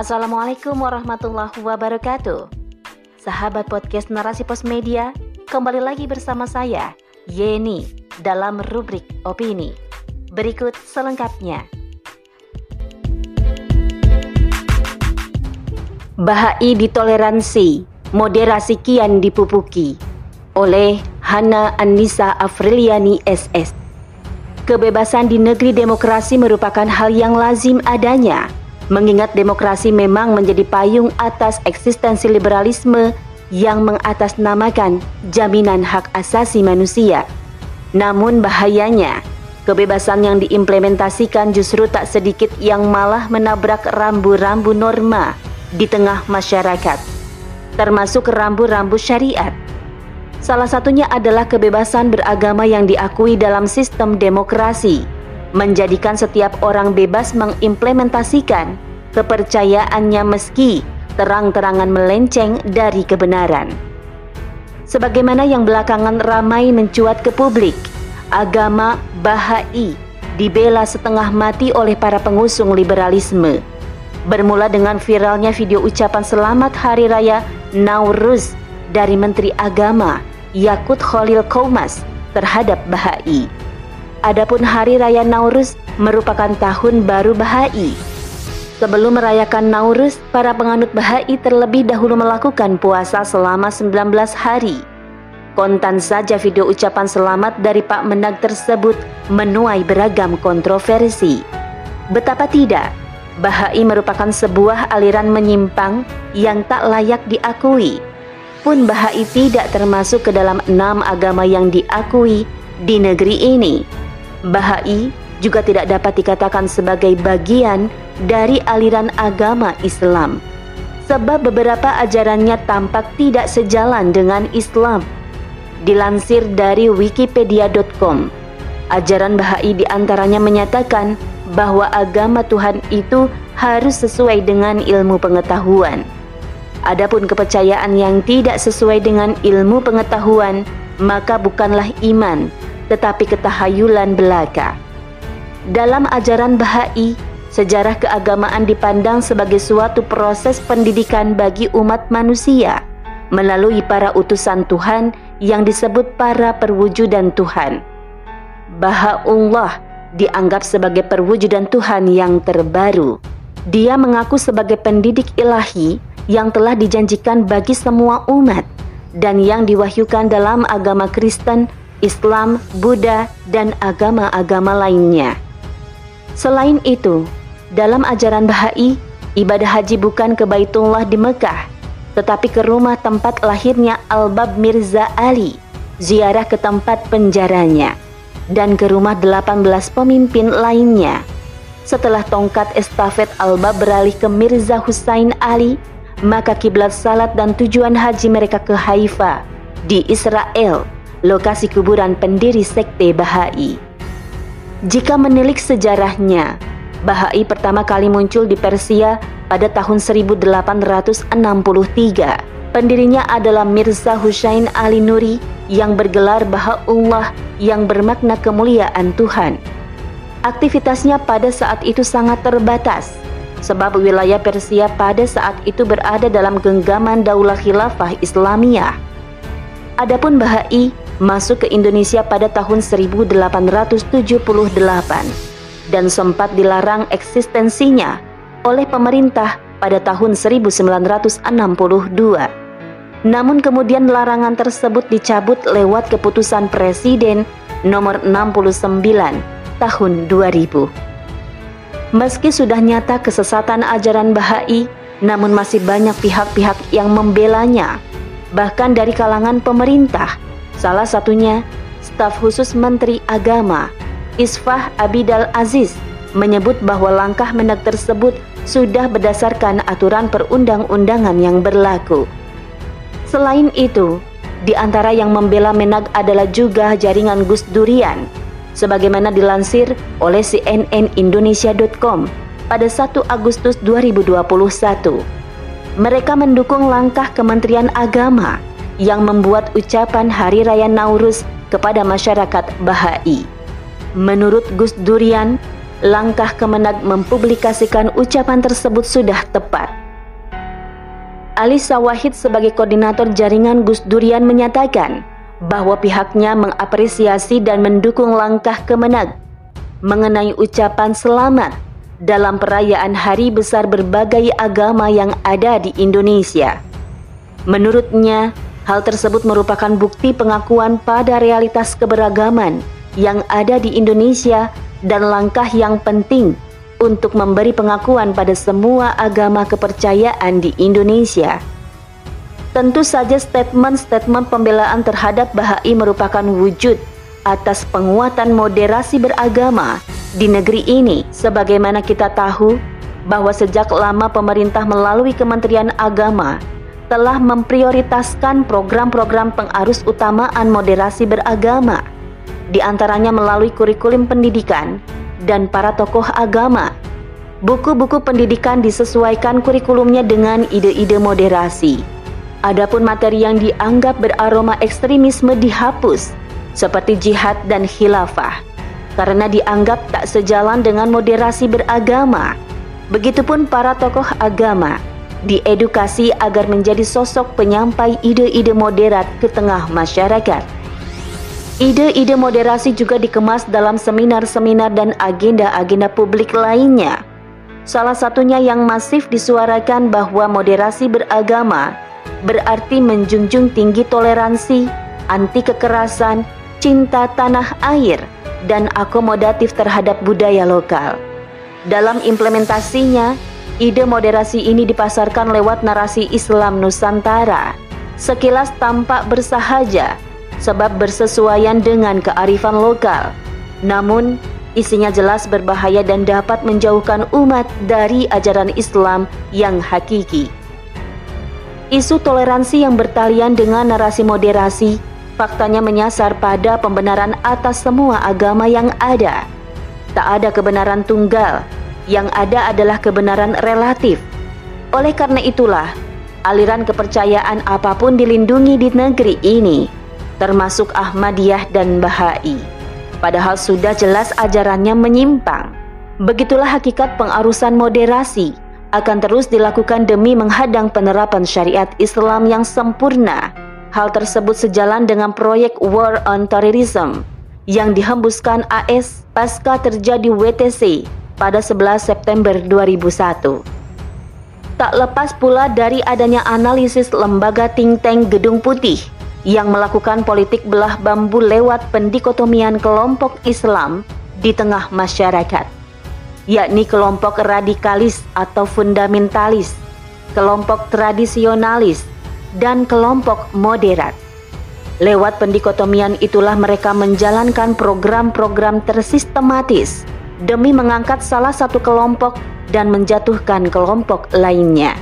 Assalamualaikum warahmatullahi wabarakatuh. Sahabat podcast Narasi Pos Media, kembali lagi bersama saya, Yeni, dalam rubrik opini. Berikut selengkapnya. Bahai ditoleransi, moderasi kian dipupuki oleh Hana Anissa Afriliani SS. Kebebasan di negeri demokrasi merupakan hal yang lazim adanya, mengingat demokrasi memang menjadi payung atas eksistensi liberalisme yang mengatasnamakan jaminan hak asasi manusia. Namun bahayanya, kebebasan yang diimplementasikan justru tak sedikit yang malah menabrak rambu-rambu norma di tengah masyarakat, termasuk rambu-rambu syariat. Salah satunya adalah kebebasan beragama yang diakui dalam sistem demokrasi, menjadikan setiap orang bebas mengimplementasikan kepercayaannya meski terang-terangan melenceng dari kebenaran. Sebagaimana yang belakangan ramai mencuat ke publik, agama Bahai dibela setengah mati oleh para pengusung liberalisme Bermula dengan viralnya video ucapan selamat Hari Raya Nauruz dari Menteri Agama Yakut Khalil Kaumas terhadap Bahai. Adapun Hari Raya Nauruz merupakan tahun baru Bahai. Sebelum merayakan Nauruz, para penganut Bahai terlebih dahulu melakukan puasa selama 19 hari. Kontan saja video ucapan selamat dari Pak Menag tersebut menuai beragam kontroversi. Betapa tidak, Bahai merupakan sebuah aliran menyimpang yang tak layak diakui. Pun Bahai tidak termasuk ke dalam enam agama yang diakui di negeri ini. Bahai juga tidak dapat dikatakan sebagai bagian dari aliran agama Islam. Sebab beberapa ajarannya tampak tidak sejalan dengan Islam. Dilansir dari wikipedia.com, ajaran Bahai di antaranya menyatakan bahwa agama Tuhan itu harus sesuai dengan ilmu pengetahuan. Adapun kepercayaan yang tidak sesuai dengan ilmu pengetahuan, maka bukanlah iman, tetapi ketahayulan belaka. Dalam ajaran Bahai, sejarah keagamaan dipandang sebagai suatu proses pendidikan bagi umat manusia melalui para utusan Tuhan yang disebut para perwujudan Tuhan. Baha'ullah dianggap sebagai perwujudan Tuhan yang terbaru. Dia mengaku sebagai pendidik ilahi yang telah dijanjikan bagi semua umat dan yang diwahyukan dalam agama Kristen, Islam, Buddha, dan agama-agama lainnya. Selain itu, dalam ajaran Bahai, ibadah haji bukan ke Baitullah di Mekah, tetapi ke rumah tempat lahirnya Al-Bab Mirza Ali, ziarah ke tempat penjaranya dan ke rumah 18 pemimpin lainnya. Setelah tongkat estafet Alba beralih ke Mirza Husain Ali, maka kiblat salat dan tujuan haji mereka ke Haifa di Israel, lokasi kuburan pendiri sekte Bahai. Jika menilik sejarahnya, Bahai pertama kali muncul di Persia pada tahun 1863. Pendirinya adalah Mirza Husain Ali Nuri yang bergelar Baha'ullah yang bermakna kemuliaan Tuhan. Aktivitasnya pada saat itu sangat terbatas, sebab wilayah Persia pada saat itu berada dalam genggaman Daulah Khilafah Islamiyah. Adapun Bahai masuk ke Indonesia pada tahun 1878 dan sempat dilarang eksistensinya oleh pemerintah pada tahun 1962. Namun kemudian larangan tersebut dicabut lewat keputusan Presiden nomor 69 tahun 2000. Meski sudah nyata kesesatan ajaran Bahai, namun masih banyak pihak-pihak yang membelanya, bahkan dari kalangan pemerintah. Salah satunya staf khusus Menteri Agama, Isfah Abidal Aziz, menyebut bahwa langkah menak tersebut sudah berdasarkan aturan perundang-undangan yang berlaku. Selain itu, di antara yang membela Menag adalah juga jaringan Gus Durian, sebagaimana dilansir oleh CNN Indonesia.com pada 1 Agustus 2021. Mereka mendukung langkah Kementerian Agama yang membuat ucapan Hari Raya Nauruz kepada masyarakat Bahai. Menurut Gus Durian, langkah Kemenag mempublikasikan ucapan tersebut sudah tepat. Ali Sawahid sebagai koordinator jaringan Gus Durian menyatakan bahwa pihaknya mengapresiasi dan mendukung langkah Kemenag mengenai ucapan selamat dalam perayaan hari besar berbagai agama yang ada di Indonesia. Menurutnya, hal tersebut merupakan bukti pengakuan pada realitas keberagaman yang ada di Indonesia dan langkah yang penting untuk memberi pengakuan pada semua agama kepercayaan di Indonesia. Tentu saja statement-statement pembelaan terhadap Bahai merupakan wujud atas penguatan moderasi beragama di negeri ini sebagaimana kita tahu bahwa sejak lama pemerintah melalui Kementerian Agama telah memprioritaskan program-program pengarus utamaan moderasi beragama di antaranya melalui kurikulum pendidikan dan para tokoh agama. Buku-buku pendidikan disesuaikan kurikulumnya dengan ide-ide moderasi. Adapun materi yang dianggap beraroma ekstremisme dihapus, seperti jihad dan khilafah, karena dianggap tak sejalan dengan moderasi beragama. Begitupun para tokoh agama diedukasi agar menjadi sosok penyampai ide-ide moderat ke tengah masyarakat. Ide-ide moderasi juga dikemas dalam seminar-seminar dan agenda-agenda publik lainnya. Salah satunya yang masif disuarakan bahwa moderasi beragama berarti menjunjung tinggi toleransi, anti kekerasan, cinta tanah air, dan akomodatif terhadap budaya lokal. Dalam implementasinya, ide moderasi ini dipasarkan lewat narasi Islam Nusantara. Sekilas tampak bersahaja, sebab bersesuaian dengan kearifan lokal. Namun, isinya jelas berbahaya dan dapat menjauhkan umat dari ajaran Islam yang hakiki. Isu toleransi yang bertalian dengan narasi moderasi faktanya menyasar pada pembenaran atas semua agama yang ada. Tak ada kebenaran tunggal, yang ada adalah kebenaran relatif. Oleh karena itulah, aliran kepercayaan apa pun dilindungi di negeri ini, termasuk Ahmadiyah dan Bahai. Padahal sudah jelas ajarannya menyimpang. Begitulah hakikat pengarusan moderasi akan terus dilakukan demi menghadang penerapan syariat Islam yang sempurna. Hal tersebut sejalan dengan proyek War on Terrorism yang dihembuskan AS pasca terjadi WTC pada 11 September 2001. Tak lepas pula dari adanya analisis lembaga think tank Gedung Putih yang melakukan politik belah bambu lewat pendikotomian kelompok Islam di tengah masyarakat yakni kelompok radikalis atau fundamentalis, kelompok tradisionalis, dan kelompok moderat. Lewat pendikotomian itulah mereka menjalankan program-program tersistematis demi mengangkat salah satu kelompok dan menjatuhkan kelompok lainnya.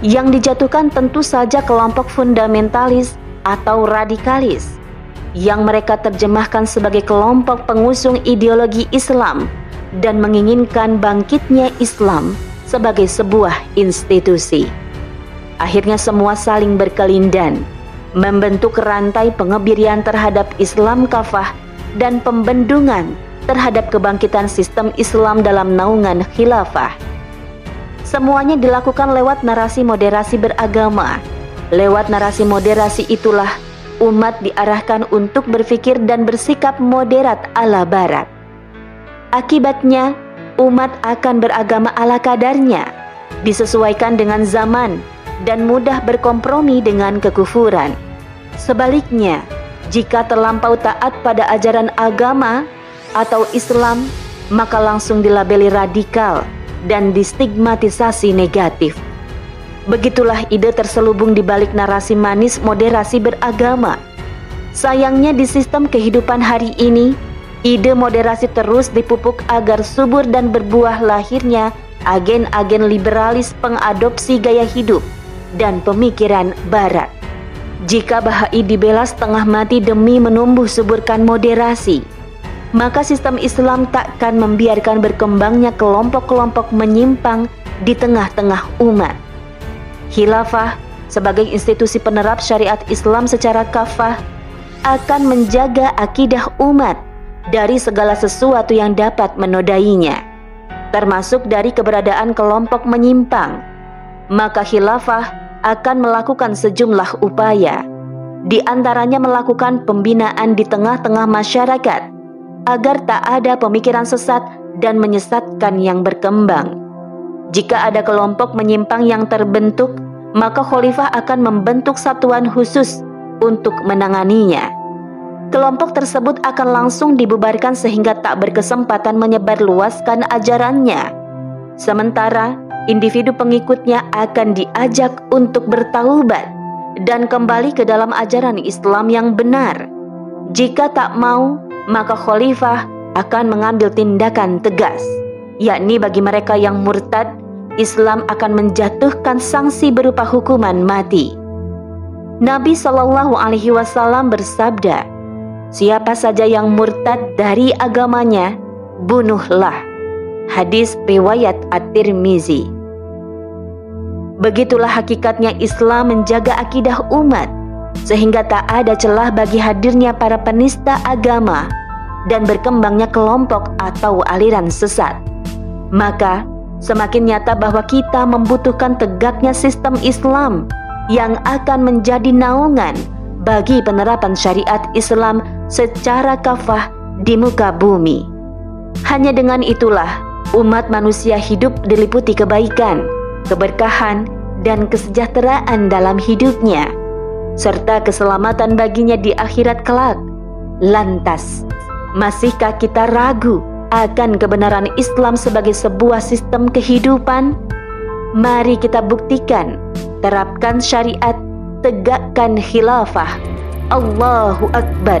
Yang dijatuhkan tentu saja kelompok fundamentalis atau radikalis yang mereka terjemahkan sebagai kelompok pengusung ideologi Islam dan menginginkan bangkitnya Islam sebagai sebuah institusi. Akhirnya semua saling berkelindan, membentuk rantai pengebirian terhadap Islam kafah dan pembendungan terhadap kebangkitan sistem Islam dalam naungan khilafah. Semuanya dilakukan lewat narasi moderasi beragama. Lewat narasi moderasi itulah umat diarahkan untuk berpikir dan bersikap moderat ala barat. Akibatnya, umat akan beragama ala kadarnya, disesuaikan dengan zaman, dan mudah berkompromi dengan kekufuran. Sebaliknya, jika terlampau taat pada ajaran agama atau Islam, maka langsung dilabeli radikal dan distigmatisasi negatif. Begitulah ide terselubung di balik narasi manis moderasi beragama. Sayangnya di sistem kehidupan hari ini, Ide moderasi terus dipupuk agar subur dan berbuah lahirnya agen-agen liberalis pengadopsi gaya hidup dan pemikiran barat. Jika Bahai dibela setengah mati demi menumbuh suburkan moderasi, maka sistem Islam takkan membiarkan berkembangnya kelompok-kelompok menyimpang di tengah-tengah umat. Khilafah sebagai institusi penerap syariat Islam secara kafah akan menjaga akidah umat dari segala sesuatu yang dapat menodainya, termasuk dari keberadaan kelompok menyimpang. Maka khilafah akan melakukan sejumlah upaya, di antaranya melakukan pembinaan di tengah-tengah masyarakat agar tak ada pemikiran sesat dan menyesatkan yang berkembang. Jika ada kelompok menyimpang yang terbentuk, maka khalifah akan membentuk satuan khusus untuk menanganinya. Kelompok tersebut akan langsung dibubarkan sehingga tak berkesempatan menyebarluaskan ajarannya. Sementara individu pengikutnya akan diajak untuk bertaubat dan kembali ke dalam ajaran Islam yang benar. Jika tak mau, maka khalifah akan mengambil tindakan tegas, yakni bagi mereka yang murtad, Islam akan menjatuhkan sanksi berupa hukuman mati. Nabi Shallallahu Alaihi Wasallam bersabda, "Siapa saja yang murtad dari agamanya, bunuhlah." Hadis riwayat At-Tirmizi. Begitulah hakikatnya Islam menjaga akidah umat, sehingga tak ada celah bagi hadirnya para penista agama dan berkembangnya kelompok atau aliran sesat. Maka, semakin nyata bahwa kita membutuhkan tegaknya sistem Islam yang akan menjadi naungan bagi penerapan syariat Islam secara kafah di muka bumi. Hanya dengan itulah umat manusia hidup diliputi kebaikan, keberkahan, dan kesejahteraan dalam hidupnya, serta keselamatan baginya di akhirat kelak. Lantas, masihkah kita ragu akan kebenaran Islam sebagai sebuah sistem kehidupan? Mari kita buktikan terapkan syariat, tegakkan khilafah. Allahu Akbar.